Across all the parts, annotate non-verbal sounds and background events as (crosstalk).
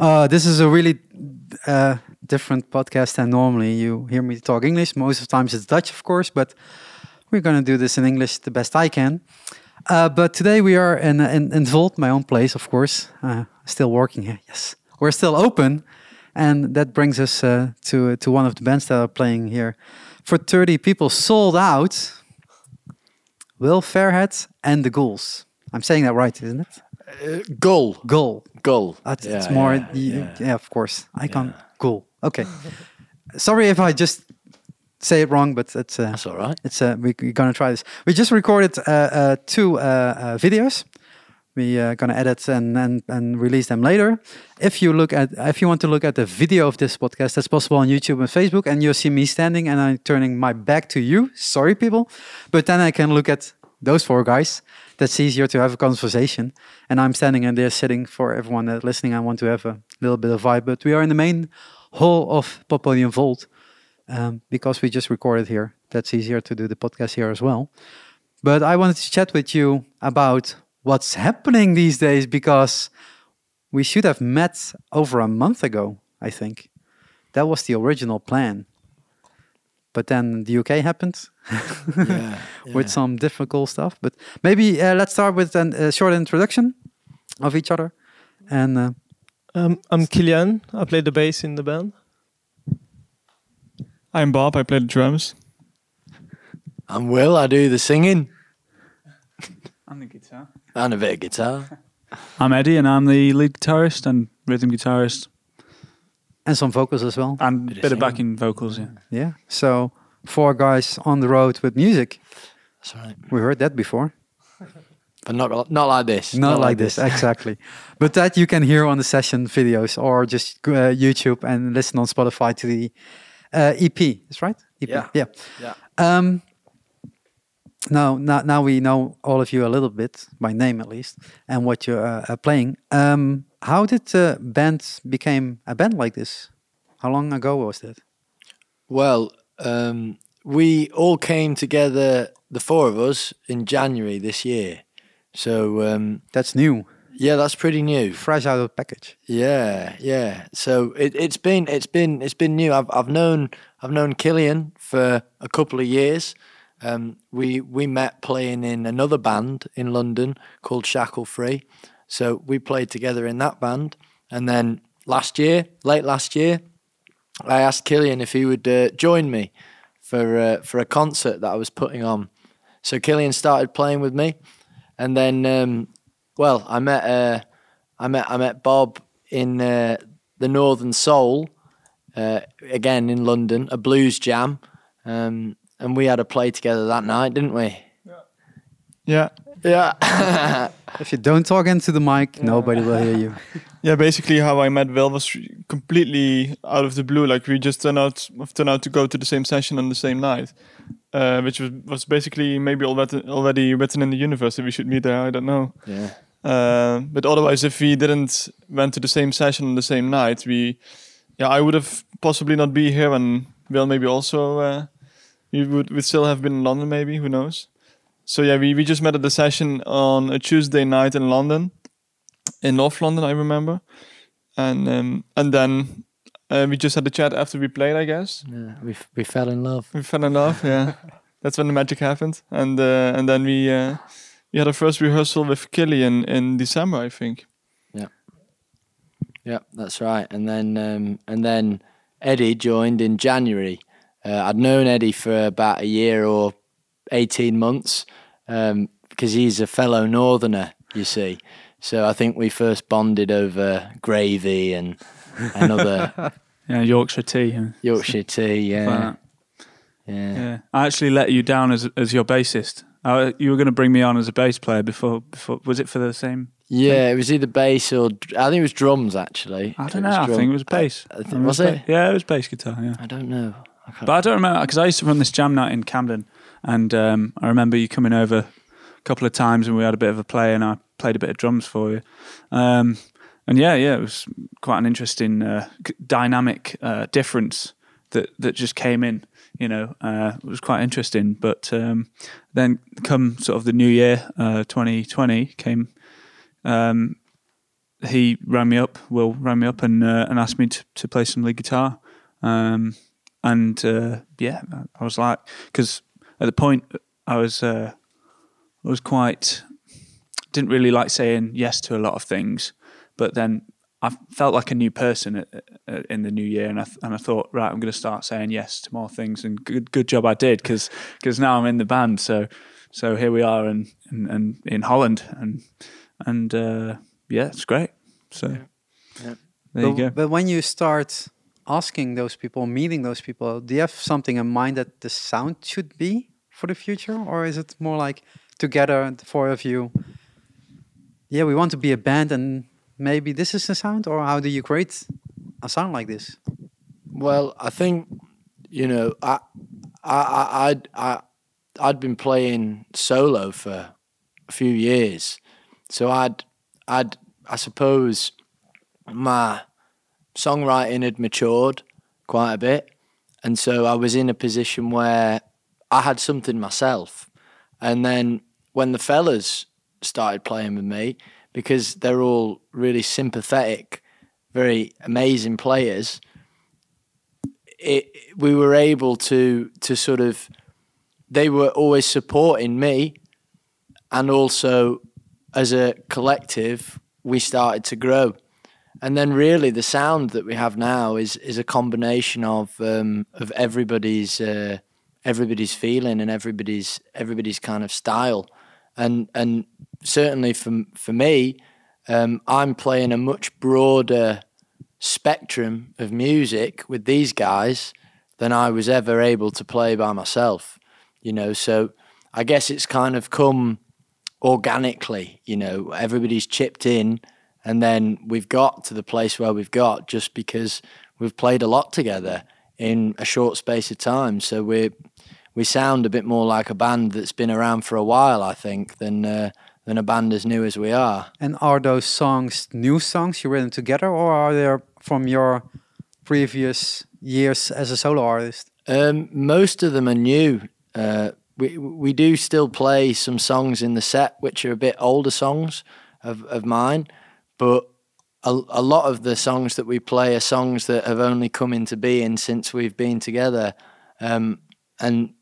Uh, this is a really uh, different podcast than normally. You hear me talk English. Most of the times it's Dutch, of course, but we're going to do this in English the best I can. Uh, but today we are in, in, in Volt, my own place, of course. Uh, still working here, yes. We're still open. And that brings us uh, to, to one of the bands that are playing here. For 30 people, sold out. Will Fairhead and the Ghouls. I'm saying that right, isn't it? Uh, goal. Goal. Gull. That's, yeah, it's more, yeah, yeah, yeah. of course. I can't. Cool. Okay. Sorry if I just say it wrong, but it's uh, That's all right. it's uh, we, we're gonna try this. We just recorded uh, uh, two uh, uh, videos. We uh, gonna edit and, and and release them later. If you look at if you want to look at the video of this podcast, that's possible on YouTube and Facebook, and you'll see me standing and I'm turning my back to you. Sorry, people, but then I can look at those four guys. That's easier to have a conversation. And I'm standing and they're sitting for everyone that's listening. I want to have a little bit of vibe, but we are in the main hall of Poppodium Volt um, because we just recorded here. That's easier to do the podcast here as well. But I wanted to chat with you about what's happening these days because we should have met over a month ago, I think. That was the original plan. But then the UK happened (laughs) Yeah, (laughs) with some difficult stuff. But maybe uh, let's start with an- a short introduction of each other. And uh, Um, I'm Kilian. I play the bass in the band. I'm Bob. I play the drums. I'm Will. I do the singing And the guitar. and a bit of guitar. (laughs) I'm Eddie, and I'm the lead guitarist and rhythm guitarist, and some vocals as well. and Bit a of bit of backing vocals. Yeah. Yeah. So four guys on the road with music. That's right. We heard that before. But not not like this. Not, like this, exactly. (laughs) But that you can hear on the session videos or just uh, YouTube and listen on Spotify to the uh, EP. Is right? EP. Yeah. Yeah. Yeah. Um, now, now, now we know all of you a little bit by name at least, and what you're uh, playing. Um, how did the band became a band like this? How long ago was that? Well, um, we all came together, the four of us, in January this year. So um, That's new, yeah, that's pretty new. fresh out of the package. Yeah, yeah. So it, it's been it's been it's been new. I've I've known I've known Killian for a couple of years. Um, we we met playing in another band in London called Shackle Free. So we played together in that band, and then last year, late last year, I asked Killian if he would uh, join me for uh, for a concert that I was putting on. So Killian started playing with me, and then um, well, I met uh, I met I met Bob in uh, the Northern Soul uh, again in London, a blues jam, um, and we had a play together that night, didn't we? Yeah. Yeah. (laughs) If you don't talk into the mic, nobody will hear you. Yeah, basically how I met Will was completely out of the blue. Like we just turned out turned out to go to the same session on the same night, uh, which was was basically maybe already already written in the universe that we should meet there. I don't know. yeah. Uh, but otherwise, if we didn't went to the same session on the same night, we, yeah, I would have possibly not be here, and Will maybe also, uh, we would would still have been in London, maybe who knows. So yeah, we, we just met at the session on a Tuesday night in London, in North London, I remember, and um, and then uh, we just had a chat after we played, I guess. yeah. We f- we fell in love. We fell in love, yeah. (laughs) That's when the magic happened, and uh, and then we uh, we had our first rehearsal with Killian in December, I think. Yeah, Yeah, that's right. And then um, and then Eddie joined in January. Uh, I'd known Eddie for about a year or eighteen months because he's a fellow Northerner, you see. So I think we first bonded over gravy and and other (laughs) Yeah, Yorkshire tea. (laughs) Yorkshire tea. Yeah, yeah. Yeah, I actually let you down as as your bassist. Uh, you were going to bring me on as a bass player before. Before was it for the same? Yeah, it was either bass or I think it was drums actually. I don't was know. I think it was bass. I think- I was ba- it? Yeah, it was bass guitar. Yeah, I don't know. I can't but I don't remember because I used to run this jam night in Camden, and um, I remember you coming over a couple of times, and we had a bit of a play, and I played a bit of drums for you. Um, and yeah, yeah, it was quite an interesting uh, dynamic uh, difference that that just came in. You know, uh, it was quite interesting. But um, then, come sort of the new year, uh, 2020 came. Um, he rang me up. Will rang me up and uh, and asked me to, to play some lead guitar. Um, and uh, yeah, I was like, because at the point I was uh, I was quite didn't really like saying yes to a lot of things, but then I felt like a new person in the new year, and I and I thought, right, I'm going to start saying yes to more things, and good good job I did because because now I'm in the band, so so here we are in in, in, in Holland, and and uh, yeah, it's great. So Yeah. Yeah. there you go. but when you start asking those people, meeting those people, do you have something in mind that the sound should be for the future, or is it more like together, the four of you? Yeah, we want to be a band, and maybe this is the sound, or how do you create a sound like this? Well, I think you know, I, I, I, I'd, I, I'd been playing solo for a few years, so I'd, I'd, I suppose, my songwriting had matured quite a bit, and so I was in a position where I had something myself, and then when the fellas started playing with me, because they're all really sympathetic, very amazing players it, we were able to to sort of they were always supporting me. And also as a collective we started to grow. And then really the sound that we have now is is a combination of um, of everybody's uh, everybody's feeling and everybody's everybody's kind of style. And and certainly for for me um, I'm playing a much broader spectrum of music with these guys than I was ever able to play by myself. You know, so I guess it's kind of come organically, you know, everybody's chipped in and then we've got to the place where we've got just because we've played a lot together in a short space of time. So we we sound a bit more like a band that's been around for a while, I think, than uh, than a band as new as we are. And are those songs new songs you written together, or are they from your previous years as a solo artist? Um, most of them are new. Uh, we we do still play some songs in the set which are a bit older songs of, of mine, but a, a lot of the songs that we play are songs that have only come into being since we've been together. Um, and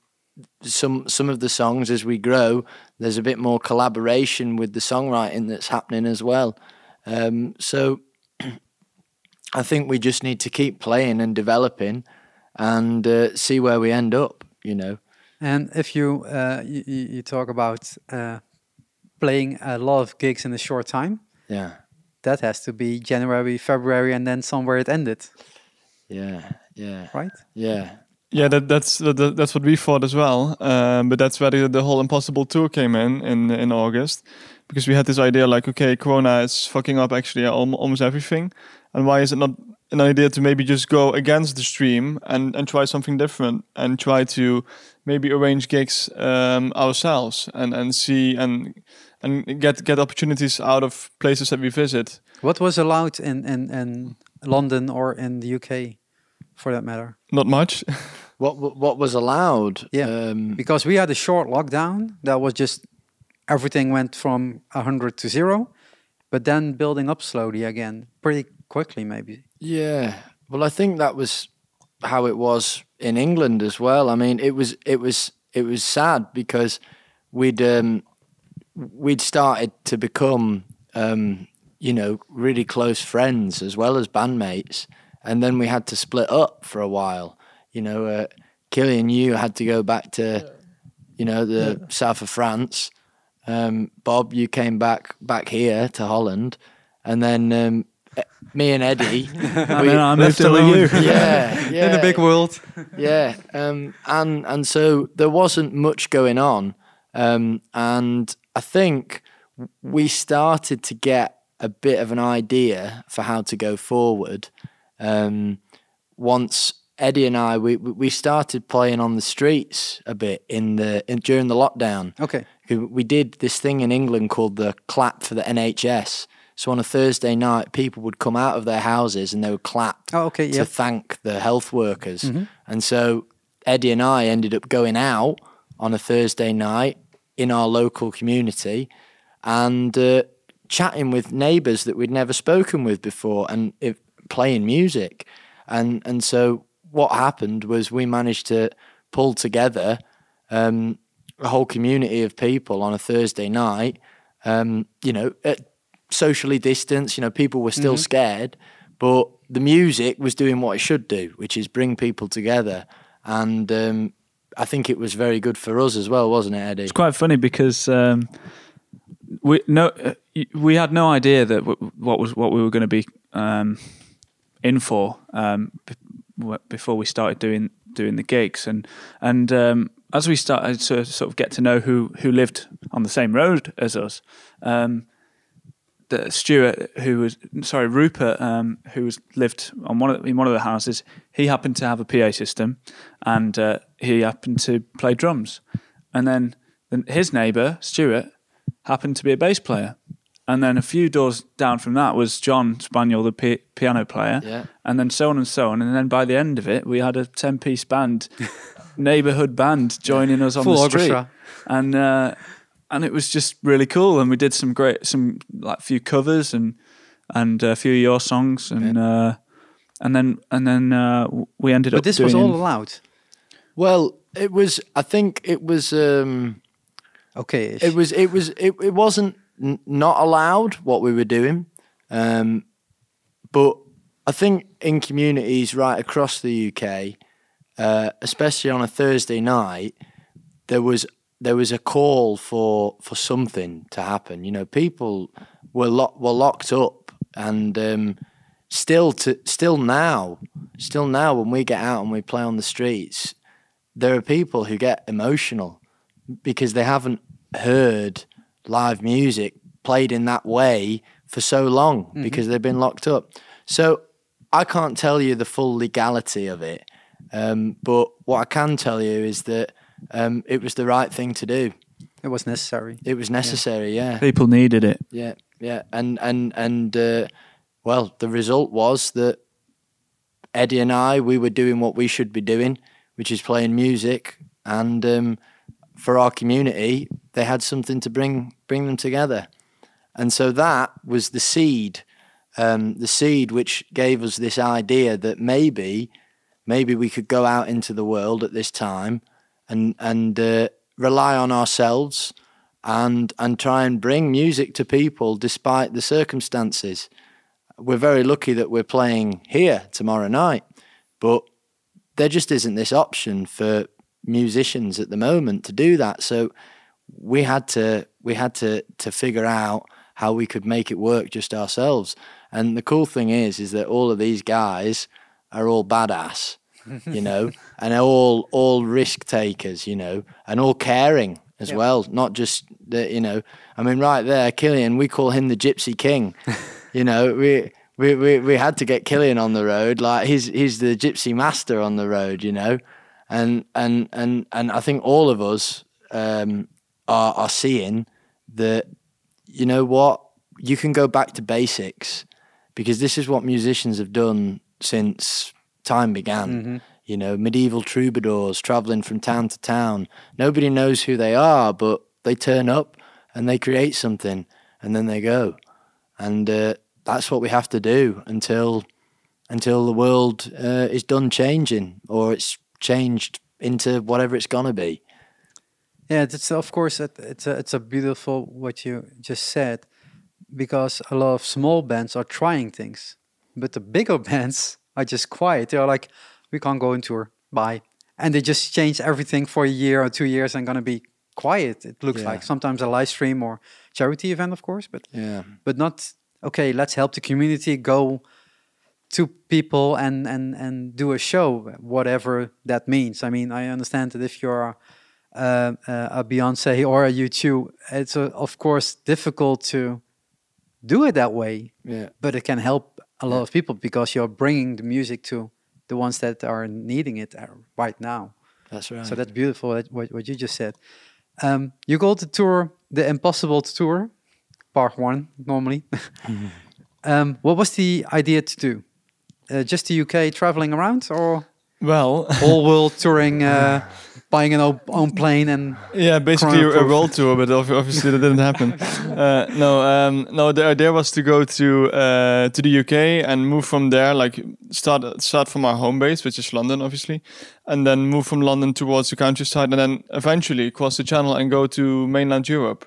some some of the songs as we grow, there's a bit more collaboration with the songwriting that's happening as well. Um, so (clears throat) I think we just need to keep playing and developing and uh, see where we end up, you know. And if you uh, you, you talk about uh, playing a lot of gigs in a short time, Yeah. That has to be January, February, and then somewhere it ended, Yeah. Yeah. right? Yeah. Yeah, that, that's that, that- that's what we thought as well. Um, but that's where the, the whole Impossible tour came in in in August, because we had this idea like, okay, Corona is fucking up actually almost everything, and why is it not an idea to maybe just go against the stream and and try something different and try to maybe arrange gigs um, ourselves and and see and and get get opportunities out of places that we visit. What was allowed in, in, in London or in the UK, for that matter? Not much. What (laughs) what what was allowed? Yeah. Um, Because we had a short lockdown that was just everything went from 100 to zero, but then building up slowly again, pretty quickly, maybe. Yeah. Well, I think that was how it was in England as well. I mean, it was it was it was sad because we'd um, we'd started to become um, you know really close friends as well as bandmates, and then we had to split up for a while. You know, uh, Killian, you had to go back to you know the south of France. Um, Bob, you came back back here to Holland, and then um, me and Eddie. (laughs) And we- then I moved left in with alone. you. yeah, (laughs) yeah, In the big world. yeah. Um, and and so there wasn't much going on, um, and I think we started to get a bit of an idea for how to go forward. Um, once Eddie and I, we we started playing on the streets a bit in the in, during the lockdown. Okay. We did this thing in England called the clap for the NHS. So on a Thursday night, people would come out of their houses and they would clap Oh, okay. to Yeah. thank the health workers. And so Eddie and I ended up going out on a Thursday night in our local community and uh, chatting with neighbours that we'd never spoken with before, and playing music, and and so what happened was we managed to pull together um, a whole community of people on a Thursday night. Um, you know, at socially distanced. You know, people were still scared, but the music was doing what it should do, which is bring people together. And um, I think it was very good for us as well, wasn't it, Eddie? It's quite funny because um, we no uh, we had no idea that w- what was what we were going to be um, in for um, b- before we started doing doing the gigs and and um, as we started to sort of get to know who who lived on the same road as us. Um, the Stuart, who was sorry, Rupert, um, who was lived on one of, in one of the houses, he happened to have a PA system, and uh, he happened to play drums, and then, then his neighbour Stuart happened to be a bass player, and then a few doors down from that was John Spaniel, the pi- piano player, Yeah. and then so on and so on, and then by the end of it, we had a ten-piece band, (laughs) neighbourhood band joining us on Full the street, orchestra. and. Uh, and it was just really cool. And we did some great, some like few covers and and a few of your songs, and uh, and then and then uh, we ended But up. But this was all allowed. Well, it was. I think it was. Um, Okay. it was. It was. It, it wasn't n- not allowed what we were doing, um, but I think in communities right across the UK, uh, especially on a Thursday night, there was there was a call for for something to happen. You know, people were lo- were locked up, and um, still to still now, still now when we get out and we play on the streets, there are people who get emotional because they haven't heard live music played in that way for so long because they've been locked up. So I can't tell you the full legality of it, um, but what I can tell you is that um, it was the right thing to do. it was necessary. It was necessary, yeah, People needed it. yeah, yeah, and and and uh, well, the result was that Eddie and I we were doing what we should be doing, which is playing music, and um, for our community, they had something to bring bring them together, and so that was the seed, um, the seed which gave us this idea that maybe, maybe we could go out into the world at this time, and and uh, rely on ourselves and and try and bring music to people despite the circumstances. We're very lucky that we're playing here tomorrow night, but there just isn't this option for musicians at the moment to do that. So we had to we had to to figure out how we could make it work just ourselves. And the cool thing is is that all of these guys are all badass, you know, and all all risk takers, you know, and all caring as well, not just the, you know. I mean, right there, Killian, we call him the Gypsy King. (laughs) you know, we. We, we, we had to get Killian on the road. Like he's he's the gypsy master on the road, you know, and and and and I think all of us um, are are seeing that you know what you can go back to basics because this is what musicians have done since time began. You know, medieval troubadours traveling from town to town. Nobody knows who they are, but they turn up and they create something, and then they go, and uh, that's what we have to do until until the world uh, is done changing or it's changed into whatever it's gonna be. Yeah, it's of course it, it's a, it's a beautiful what you just said because a lot of small bands are trying things, but the bigger (laughs) bands are just quiet. They're like, we can't go on tour, bye, and they just change everything for a year or two years and gonna be quiet. It looks Yeah. like sometimes a live stream or charity event, of course, but Yeah. but not okay. Let's help the community go to people and and and do a show, whatever that means. I mean, I understand that if you're uh, uh, a Beyonce or a U2, it's uh, of course difficult to do it that way, Yeah. but it can help a lot of people because you're bringing the music to the ones that are needing it uh, right now. That's right. So that's beautiful. What what you just said. Um, you go to tour the Impossible tour, part one normally. (laughs) um, what was the idea to do? Uh, just the UK traveling around, or Well, all (laughs) world touring? Uh, buying an own, own plane and Yeah, basically a, a world tour, but obviously that didn't happen. (laughs) Uh, no, um, no. The idea was to go to uh, to the UK and move from there, like start start from our home base, which is London, obviously, and then move from London towards the countryside, and then eventually cross the Channel and go to mainland Europe.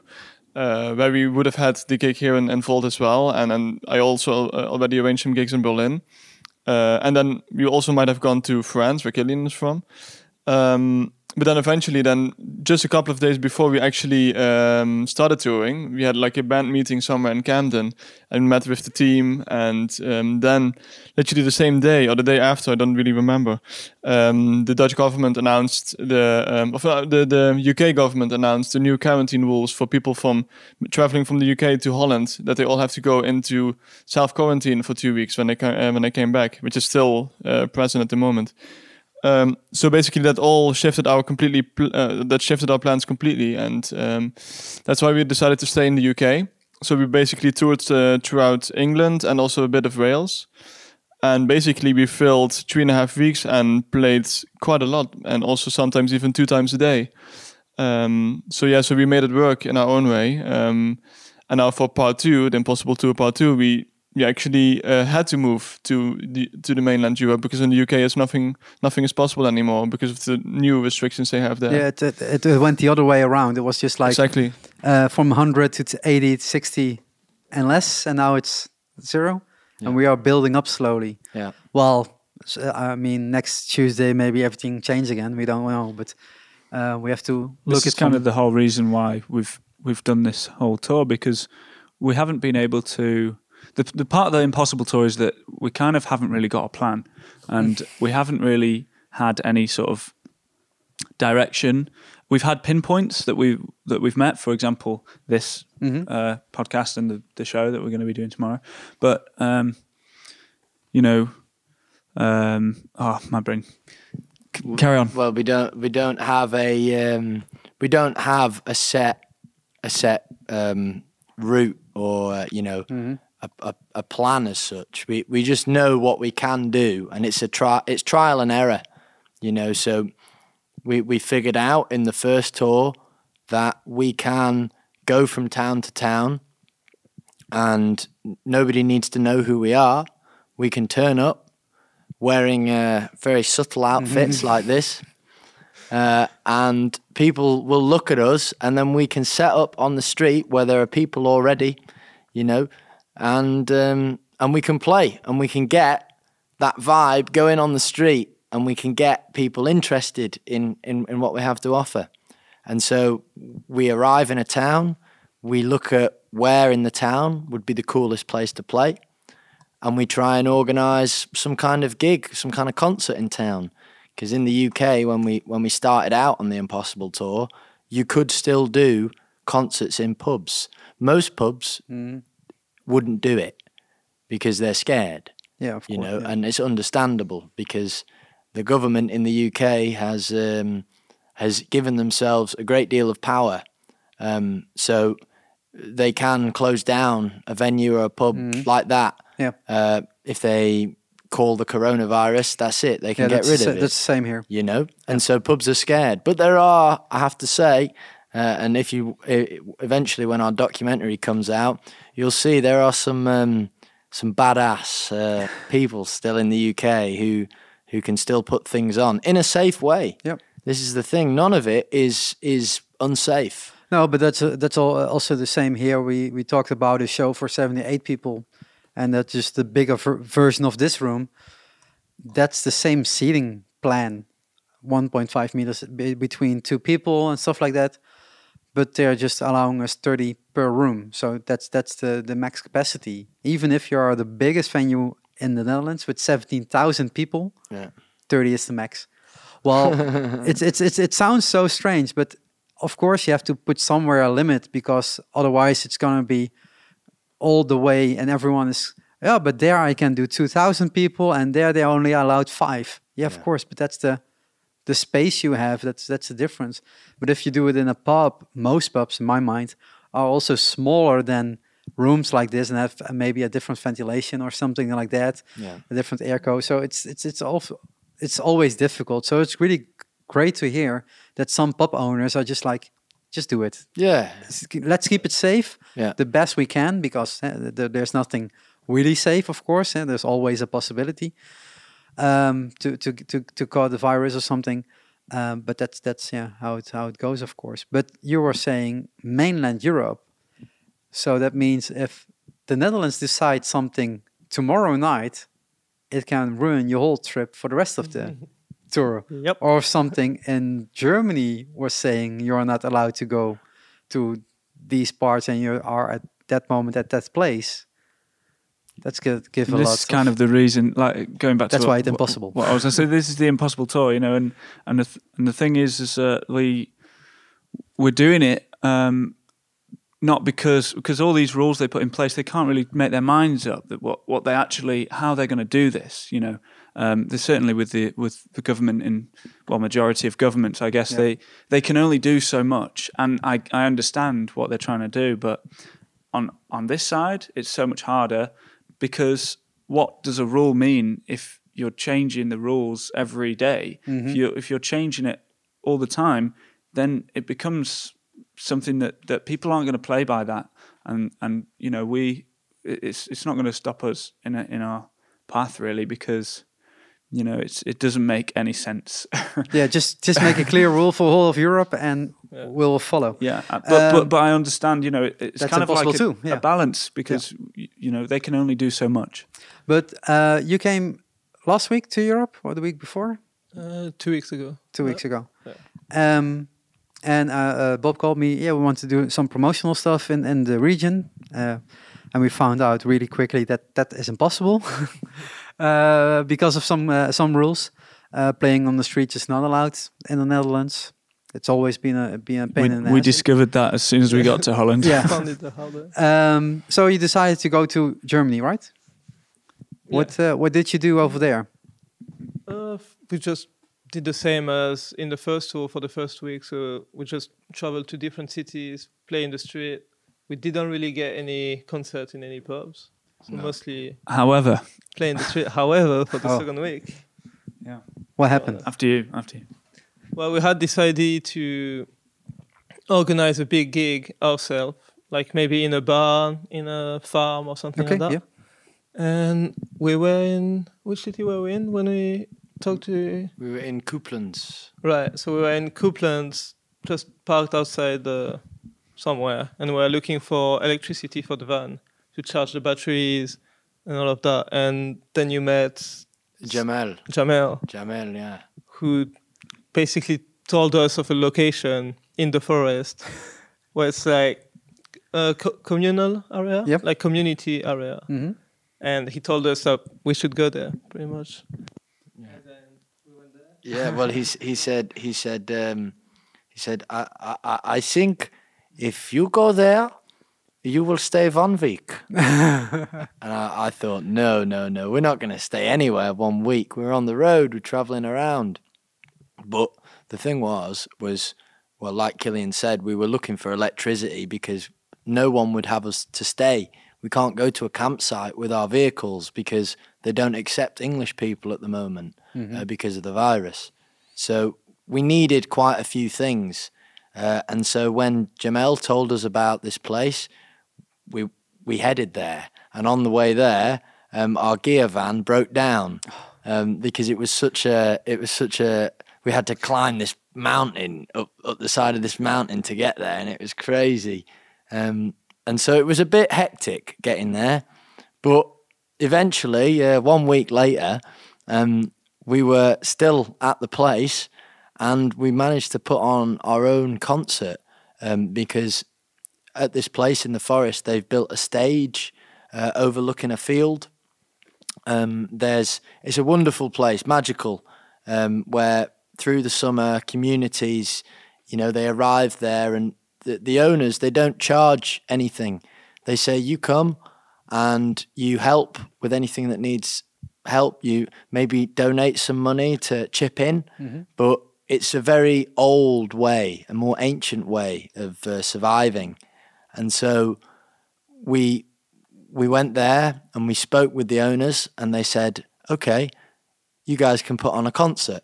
Uh, where we would have had the gig here in, in Volt as well, and then I also uh, already arranged some gigs in Berlin, uh, and then we also might have gone to France, where Killian is from. Um, but then eventually, then just a couple of days before we actually um, started touring, we had like a band meeting somewhere in Camden and met with the team. And um, then, literally the same day or the day after, I don't really remember, um, the Dutch government announced the, um, uh, the the UK government announced the new quarantine rules for people from traveling from the UK to Holland that they all have to go into self quarantine for two weeks when they uh, when they came back, which is still uh, present at the moment. Um, so basically, that all shifted our completely. Pl- uh, that shifted our plans completely, and um, that's why we decided to stay in the UK. So we basically toured uh, throughout England and also a bit of Wales. And basically, we filled three and a half weeks and played quite a lot, and also sometimes even two times a day. Um, so yeah, so we made it work in our own way. Um, and now for part two, the Impossible Tour Part Two, we we actually uh, had to move to the to the mainland Europe because in the UK it's nothing nothing is possible anymore because of the new restrictions they have there. yeah, it, it, it went the other way around. It was just like exactly. uh, from 100 to t- 80, 60 and less, and now it's zero. Yeah. And we are building up slowly. Yeah. Well, I mean, next Tuesday maybe everything changes again. We don't know, but uh, we have to look This is at kind of the whole reason why we've we've done this whole tour because we haven't been able to. The the part of the impossible tour is that we kind of haven't really got a plan, and (laughs) we haven't really had any sort of direction. We've had pinpoints that we that we've met. For example, this Mhm. uh, podcast and the, the show that we're going to be doing tomorrow. But um, you know, um, oh my brain. C- carry on. Well, we don't we don't have a um, we don't have a set a set um, route or uh, you know Mhm. A, a, a plan as such. We we just know what we can do, and it's a try it's trial and error, you know. So we we figured out in the first tour that we can go from town to town, and nobody needs to know who we are. We can turn up wearing uh, very subtle outfits like this. Uh, and people will look at us, and then we can set up on the street where there are people already, you know, and um, and we can play, and we can get that vibe going on the street, and we can get people interested in in, in what we have to offer. And so we arrive in a town, we look at where in the town would be the coolest place to play, and we try and organise some kind of gig, some kind of concert in town. Because in the UK, when we when we started out on the Impossible tour, you could still do concerts in pubs. Most pubs Mhm. Wouldn't do it because they're scared, Yeah, of you course. know, yeah. and it's understandable because the government in the UK has um, has given themselves a great deal of power, um, so they can close down a venue or a pub Mhm. like that. Yeah. Uh, if they call the coronavirus, that's it. They can yeah, get rid of it that's the same here. you know and so pubs are scared but there are i have to say uh, and if you eventually when our documentary comes out you'll see there are some um, some badass uh, people still in the uk who who can still put things on in a safe way Yep. this is the thing none of it is is unsafe No, but that's uh, that's all, also the same here. We we talked about a show for seventy eight people, and that's just the bigger ver- version of this room. That's the same seating plan, one point five meters be- between two people and stuff like that. But they're just allowing us thirty per room, so that's that's the the max capacity. Even if you are the biggest venue in the Netherlands with seventeen thousand people, Yeah. 30 is the max. Well, (laughs) it's, it's it's it sounds so strange, but of course you have to put somewhere a limit because otherwise it's gonna be all the way and everyone is yeah, but there I can do 2,000 people and there they only allowed five. Yeah, of course, but that's the the space you have. That's that's the difference. But if you do it in a pub, most pubs, in my mind, are also smaller than rooms like this and have uh, maybe a different ventilation or something like that yeah a different airco. So it's it's it's all it's always difficult. So it's really great to hear that some pub owners are just like, just do it. Yeah, Let's keep it safe yeah, the best we can because uh, th- th- there's nothing really safe, of course. And there's always a possibility um, to, to to to caught the virus or something. Um, but that's that's yeah how it how it goes, of course. But you were saying mainland Europe, so that means if the Netherlands decide something tomorrow night, it can ruin your whole trip for the rest of the (laughs) tour. Yep. Or something in Germany was saying you're not allowed to go to these parts and you are at that moment at that place. That's good. Give a this lot. is kind of the reason, like going back to That's what- why it's impossible. What I was going to say, this is the impossible tour, you know, and and the th- and the thing is, is that we we're doing it um, not because because all these rules they put in place, they can't really make their minds up that what what they actually how they're going to do this, you know. Um, there's certainly with the with the government in well majority of governments, I guess Yeah. they they can only do so much, and I I understand what they're trying to do, but on on this side, it's so much harder because what does a rule mean if you're changing the rules every day? If mm-hmm. you're if you're changing it all the time, then it becomes something that, that people aren't going to play by that, and and you know we it's it's not going to stop us in a, in our path really because you know it's it doesn't make any sense. (laughs) yeah, just just make a clear rule for all of Europe and Yeah. we'll follow. Yeah, uh, but, Um, but but I understand. You know, it's kind of like a, too, yeah. a balance because y you know they can only do so much. But uh, you came last week to Europe or the week before? Uh, two weeks ago. Two Yeah. weeks ago. Um, and uh, uh, Bob called me. Yeah, we want to do some promotional stuff in in the region, uh, and we found out really quickly that that is impossible (laughs) uh, because of some uh, some rules. Uh, playing on the streets is not allowed in the Netherlands. It's always been a been a pain We, in the ass. we discovered that as soon as we got to Holland. Yeah. (laughs) Found it harder. Um, so you decided to go to Germany, right? What uh, what did you do over there? Uh, we just did the same as in the first tour for the first week. So we just traveled to different cities, play in the street. We didn't really get any concert in any pubs. So mostly However, play in the street. However, for the Oh. second week, Yeah. What happened? after you, after you. Well, we had this idea to organize a big gig ourselves, like maybe in a barn, in a farm, or something Okay, like that. yeah. And we were in which city were we in when we talked to we were in Couplands. Right. So we were in Couplands, just parked outside uh, somewhere, and we were looking for electricity for the van to charge the batteries and all of that. And then you met Jamel, Jamel, Jamel, yeah. who basically told us of a location in the forest (laughs) where it's like a co- communal area, Yep. like community area. hmm And he told us that we should go there, pretty much. Yeah, well, he's he said he said um, he said I, I I- I think if you go there, you will stay one week. (laughs) and I, I thought, no, no, no, we're not going to stay anywhere one week. We're on the road, we're traveling around. But the thing was, was well, like Killian said, we were looking for electricity because no one would have us to stay. We can't go to a campsite with our vehicles because they don't accept English people at the moment uh, because of the virus. So we needed quite a few things. Uh, and so when Jamel told us about this place, we we headed there. And on the way there, um, our gear van broke down (sighs) um, because it was such a it was such a we had to climb this mountain up up the side of this mountain to get there, and it was crazy. Um, and so it was a bit hectic getting there, but eventually, uh, one week later, um, we were still at the place, and we managed to put on our own concert um, because at this place in the forest they've built a stage uh, overlooking a field. Um, there's it's a wonderful place, magical, um, where through the summer communities, you know, they arrive there and the, the owners they don't charge anything. They say you come and you help with anything that needs help. You maybe donate some money to chip in, but it's a very old way, a more ancient way of uh, surviving, and so we we went there and we spoke with the owners, and they said, "Okay, you guys can put on a concert."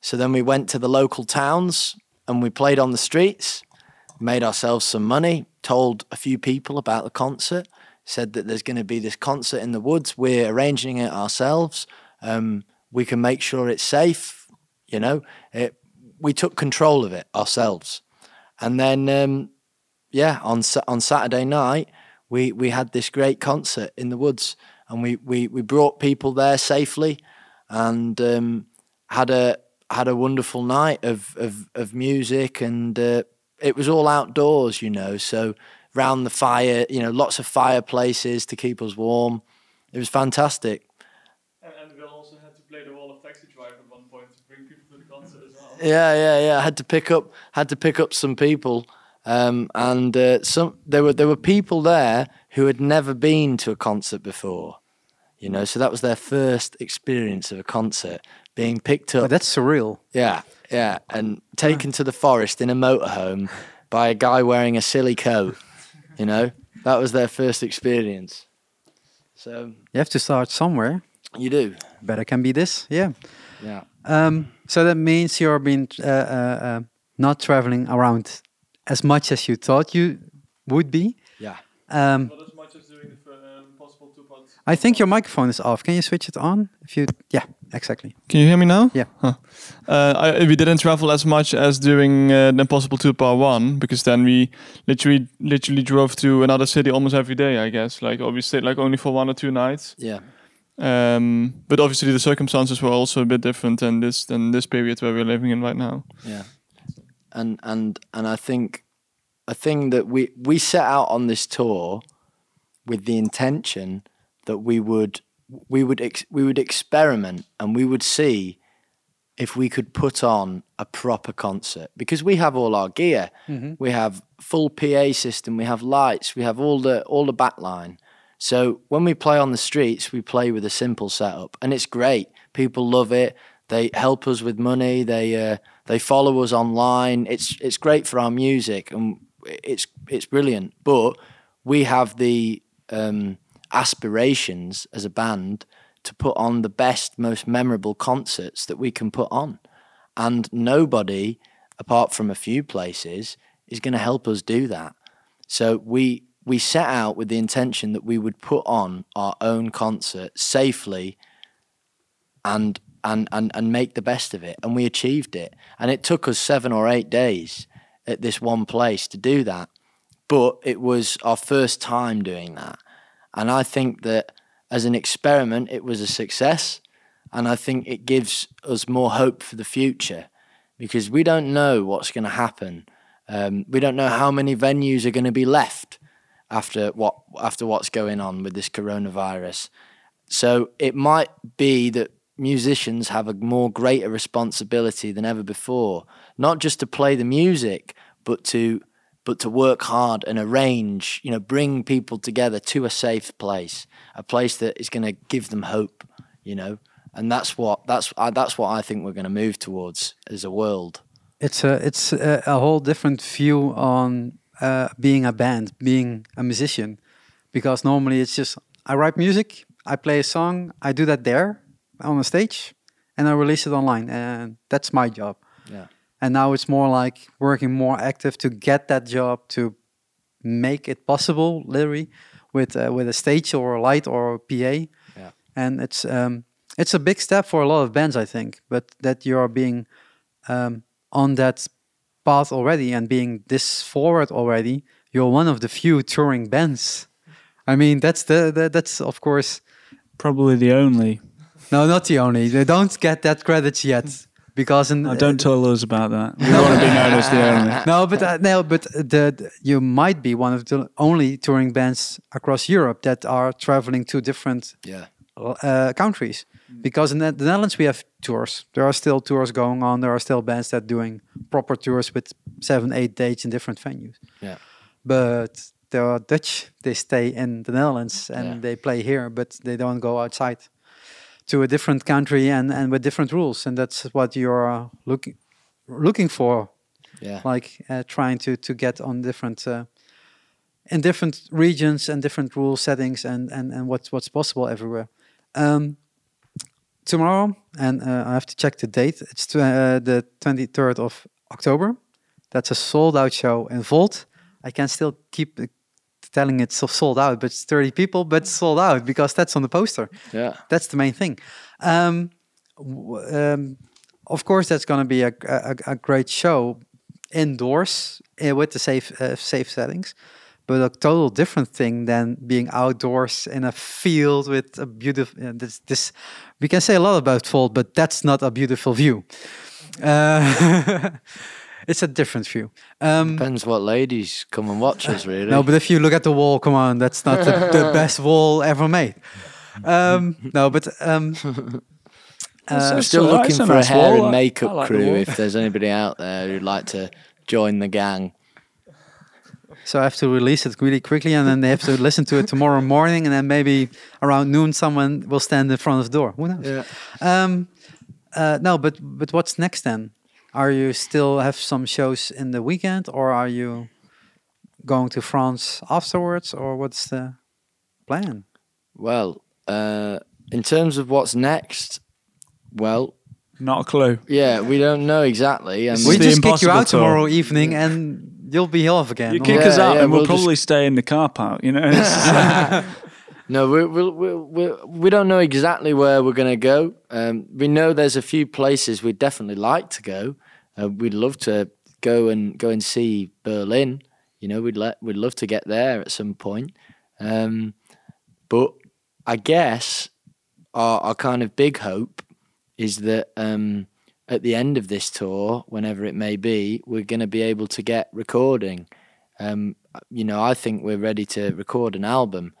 So then we went to the local towns and we played on the streets, made ourselves some money, told a few people about the concert, said that there's going to be this concert in the woods. We're arranging it ourselves. Um, we can make sure it's safe. You know, it, we took control of it ourselves. And then, um, yeah, on on Saturday night, we we had this great concert in the woods, and we we we brought people there safely, and um, had a had a wonderful night of of, of music, and uh, it was all outdoors, you know. So round the fire, you know, lots of fireplaces to keep us warm. It was fantastic. And, and Will also had to play the role of taxi driver at one point to bring people to the concert as well. Yeah, yeah, yeah. I had to pick up had to pick up some people, um, and uh, some there were there were people there who had never been to a concert before, you know. So that was their first experience of a concert, being picked up. But that's surreal. yeah, yeah, and taken to the forest in a motorhome by a guy wearing a silly coat. You know, that was their first experience. So You have to start somewhere. you do, Better can be this. Yeah. yeah. Um, so that means you're been uh, uh, uh, not traveling around as much as you thought you would be. Yeah. Um, Not as much as doing the um, possible two parts. I think your microphone is off. Can you switch it on? If you, yeah, exactly. Can you hear me now? Yeah. Huh. Uh, I, we didn't travel as much as during uh, the Impossible Tour Part One because then we literally literally drove to another city almost every day. I guess like or we stayed like only for one or two nights. Yeah. Um, but obviously the circumstances were also a bit different than this than this period where we're living in right now. Yeah. And and and I think a thing that we we set out on this tour with the intention that we would we would ex, we would experiment and we would see if we could put on a proper concert because we have all our gear. We have full PA system, we have lights, we have all the all the backline. So when we play on the streets, we play with a simple setup, and it's great. People love it. They help us with money. They uh, they follow us online. It's it's great for our music, and it's it's brilliant. But we have the um, aspirations as a band to put on the best, most memorable concerts that we can put on, and nobody, apart from a few places, is going to help us do that. So we we set out with the intention that we would put on our own concert safely and and and and make the best of it. And we achieved it. And it took us 7 or 8 days at this one place to do that. But it was our first time doing that and I think that as an experiment it was a success and I think it gives us more hope for the future because we don't know what's going to happen um, we don't know how many venues are going to be left after what after what's going on with this coronavirus. So it might be that musicians have a more greater responsibility than ever before, not just to play the music, but to but to work hard and arrange, you know, bring people together to a safe place, a place that is going to give them hope, you know. And that's what that's uh, that's what I think we're going to move towards as a world. It's a it's a, a whole different view on uh, being a band, being a musician, because normally it's just I write music, I play a song, I do that there on a stage, and I release it online, and that's my job. Yeah. And now it's more like working more active to get that job to make it possible, literally, with uh, with a stage or a light or a PA. Yeah. And it's um, it's a big step for a lot of bands, I think. But that you are being um, on that path already and being this forward already, you're one of the few touring bands. I mean, that's the, the that's of course Probably the only. no, not the only. They don't get that credit yet because in, Oh, don't tell us about that. We want to be known as the only. (laughs) no, but uh, no, but the, the you might be one of the only touring bands across Europe that are traveling to different Yeah. uh, countries. Because in the the Netherlands we have tours. There are still tours going on. There are still bands that doing proper tours with seven, eight dates in different venues. Yeah. But there are Dutch. They stay in the Netherlands and Yeah. they play here, but they don't go outside to a different country and, and with different rules. And that's what you're looking looking for Yeah. like uh, trying to to get on different uh, in different regions and different rule settings and and and what's what's possible everywhere. Um, tomorrow, and uh, I have to check the date. It's tw- uh, the 23rd of October. That's a sold out show in Volt. I can still keep telling it's sold out, but it's 30 people, but it's sold out because that's on the poster. Yeah. That's the main thing. Um, um, of course, that's going to be a, a, a great show indoors uh, with the safe uh, safe settings, but a total different thing than being outdoors in a field with a beautiful. Uh, this, this we can say a lot about Volt, but that's not a beautiful view. (laughs) It's a different view. Um, Depends what ladies come and watch us, (laughs) really. no, but if you look at the wall, come on, that's not the, the (laughs) best wall ever made. Um, no, but um, uh, I'm still looking for a hair wall, and makeup like crew wall. if there's anybody out there who'd like to join the gang. so I have to release it really quickly, and then they have to listen to it tomorrow morning, and then maybe around noon, someone will stand in front of the door. Who knows? Um, uh, no, but but what's next then? Are you still have some shows in the weekend, or are you going to France afterwards, or what's the plan? Well, uh, in terms of what's next, well, Not a clue. yeah, we don't know exactly. And It's we the just kick you out tour. tomorrow evening, and you'll be off again. You kick Yeah, us out, yeah, and we'll, we'll just- probably stay in the car park. You know, It's- (laughs) (laughs) No, we we we we don't know exactly where we're going to go. Um, we know there's a few places we'd definitely like to go. Uh, we'd love to go and go and see Berlin. You know, we'd let we'd love to get there at some point. Um, but I guess our our kind of big hope is that um, at the end of this tour, whenever it may be, we're going to be able to get recording. Um, you know, I think we're ready to record an album.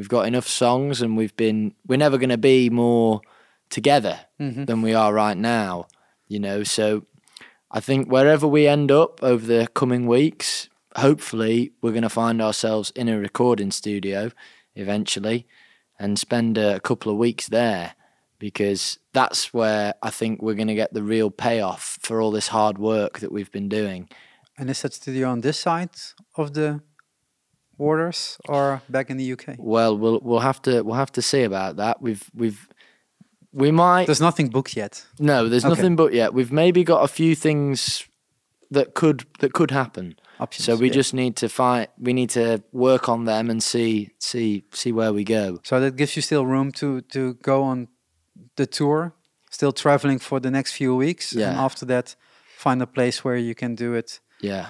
We've got enough songs, and we've been. We're never going to be more together mm-hmm. than we are right now. You know, so I think wherever we end up over the coming weeks, hopefully we're going to find ourselves in a recording studio eventually, and spend a couple of weeks there because that's where I think we're going to get the real payoff for all this hard work that we've been doing. And is that studio on this side of the borders or back in the UK? Well, we'll we'll have to we'll have to see about that. We've we've we might There's nothing booked yet. no. There's Okay. nothing but yet. We've maybe got a few things that could that could happen. Options. So we yeah. just need to find. We need to work on them and see see see where we go. So that gives you still room to to go on the tour, still traveling for the next few weeks, and after that, find a place where you can do it Yeah,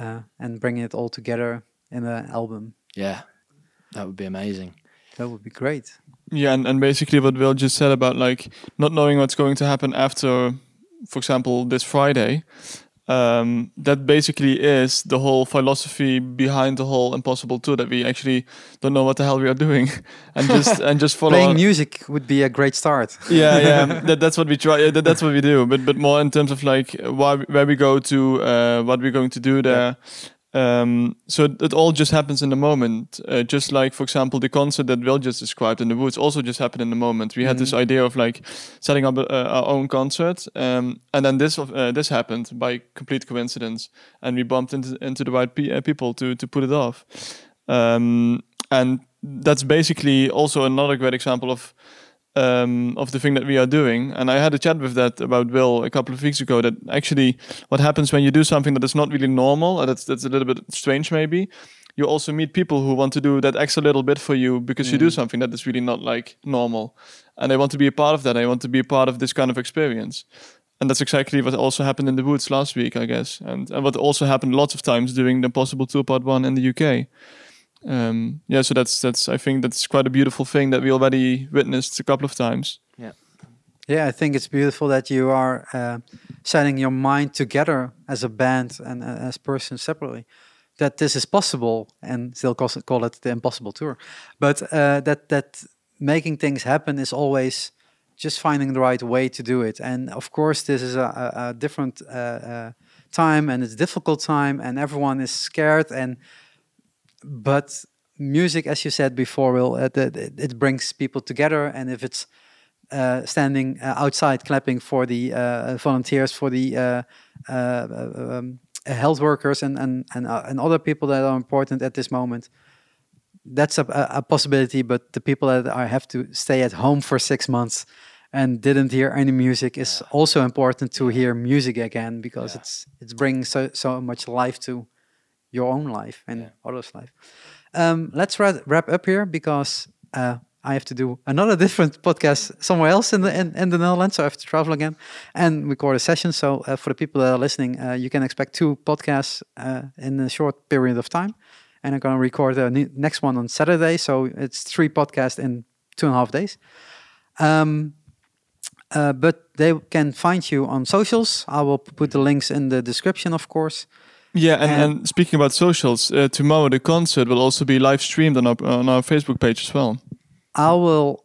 uh, and bring it all together in an album. yeah, that would be amazing. That would be great. Yeah, and, and basically what Will just said about like not knowing what's going to happen after, for example, this Friday, um, that basically is the whole philosophy behind the whole Impossible Tour that we actually don't know what the hell we are doing, (laughs) and just and just follow. Playing on- music would be a great start. yeah, yeah, (laughs) that, that's what we try. Yeah, that, that's what we do. But but more in terms of like why where we go to, uh, what we're going to do there. Um, so it, it all just happens in the moment. Uh, just like for example, the concert that Will just described in the woods also just happened in the moment. We had this idea of like setting up a, our own concert, um, and then this uh, this happened by complete coincidence, and we bumped into into the right pe- uh, people to to put it off. Um, and that's basically also another great example of um, of the thing that we are doing. And I had a chat with that about Will a couple of weeks ago. That actually, what happens when you do something that is not really normal, and that's that's a little bit strange, maybe. You also meet people who want to do that extra little bit for you because you do something that is really not like normal, and they want to be a part of that. They want to be a part of this kind of experience. And that's exactly what also happened in the woods last week, I guess, and and what also happened lots of times during the Possible Tour Part One in the UK um, yeah, so that's that's I think that's quite a beautiful thing that we already witnessed a couple of times. Yeah, yeah, I think it's beautiful that you are uh, setting your mind together as a band and uh, as persons separately. That this is possible, and still call it, call it the impossible tour. But uh, that that making things happen is always just finding the right way to do it. And of course, this is a, a, a different uh, uh, time, and it's a difficult time, and everyone is scared. And but music, as you said before, will uh, it, it brings people together, and if it's uh, standing uh, outside clapping for the uh, volunteers, for the uh, uh, um, health workers, and and and, uh, and other people that are important at this moment. That's a, a, possibility, but the people that are, have to stay at home for six months and didn't hear any music is also important to hear music again because Yeah. it's it's bringing so so much life to your own life and Yeah. others' life. Um, let's wrap, wrap up here because uh, I have to do another (laughs) different podcast somewhere else in the in, in the Netherlands, so I have to travel again and record a session. So uh, for the people that are listening, uh, you can expect two podcasts uh, in a short period of time, and I'm going to record the next one on Saturday. So it's three podcasts in two and a half days. Um, uh, but they can find you on socials. I will put the links in the description, of course. Yeah, and, And- and speaking about socials, uh, tomorrow the concert will also be live streamed on our on our Facebook page as well. I will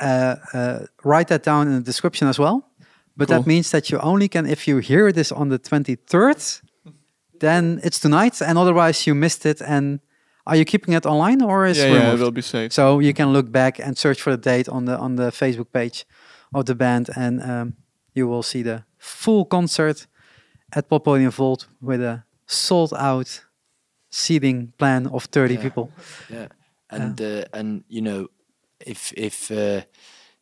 uh, uh, write that down in the description as well. But that means that you only can, if you hear this on the 23rd, then it's tonight, and otherwise you missed it. And are you keeping it online or is yeah, it yeah, it will be safe. So you can look back and search for the date on the on the Facebook page of the band, and um, you will see the full concert at Poppodium Volt with a sold out seating plan of 30 Yeah. people. Yeah, and uh, and you know, if if uh,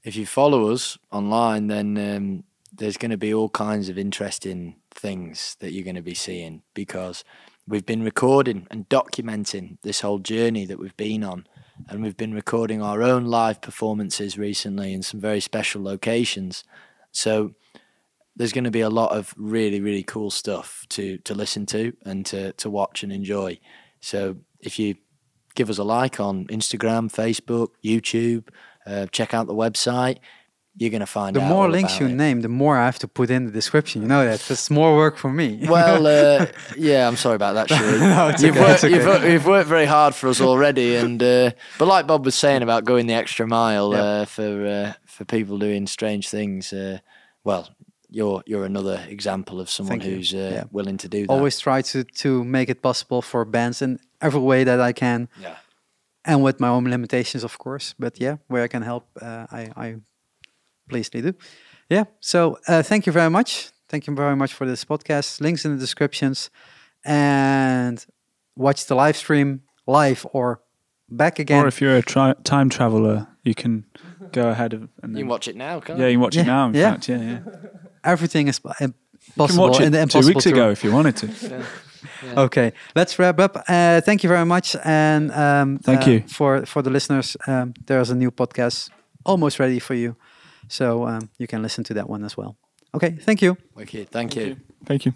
if you follow us online, then um, there's going to be all kinds of interesting things that you're going to be seeing because we've been recording and documenting this whole journey that we've been on, and we've been recording our own live performances recently in some very special locations. So there's going to be a lot of really really cool stuff to to listen to and to to watch and enjoy. So if you give us a like on Instagram, Facebook, YouTube, uh, check out the website, you're going to find The more links you it. name, the more I have to put in the description. You know that. That's more work for me. Well, uh, (laughs) yeah, I'm sorry about that, (laughs) Sheree. No, it's you've, okay, worked, it's you've, you've worked very hard for us already, and uh, but like Bob was saying about going the extra mile Yeah. uh, for uh, for people doing strange things. Uh, well, you're you're another example of someone Thank who's uh, Yeah. willing to do that. Always try to to make it possible for bands in every way that I can, yeah. and with my own limitations, of course. But yeah, where I can help, uh, I I pleasantly do. Yeah. So uh, thank you very much. Thank you very much for this podcast. Links in the descriptions, and watch the live stream live or back again. Or if you're a tri- time traveler, you can go ahead of, and You can watch it now, can't yeah, you you? can watch Yeah, it now. In yeah. fact, yeah, yeah. Everything is po- uh, You possible. can watch and it two weeks ago if you wanted to. (laughs) Okay, let's wrap up. Uh, thank you very much, and um, Thank uh, you. for for the listeners. Um, there's a new podcast almost ready for you, so um, you can listen to that one as well. Okay, thank you. Okay, Thank you. Thank you.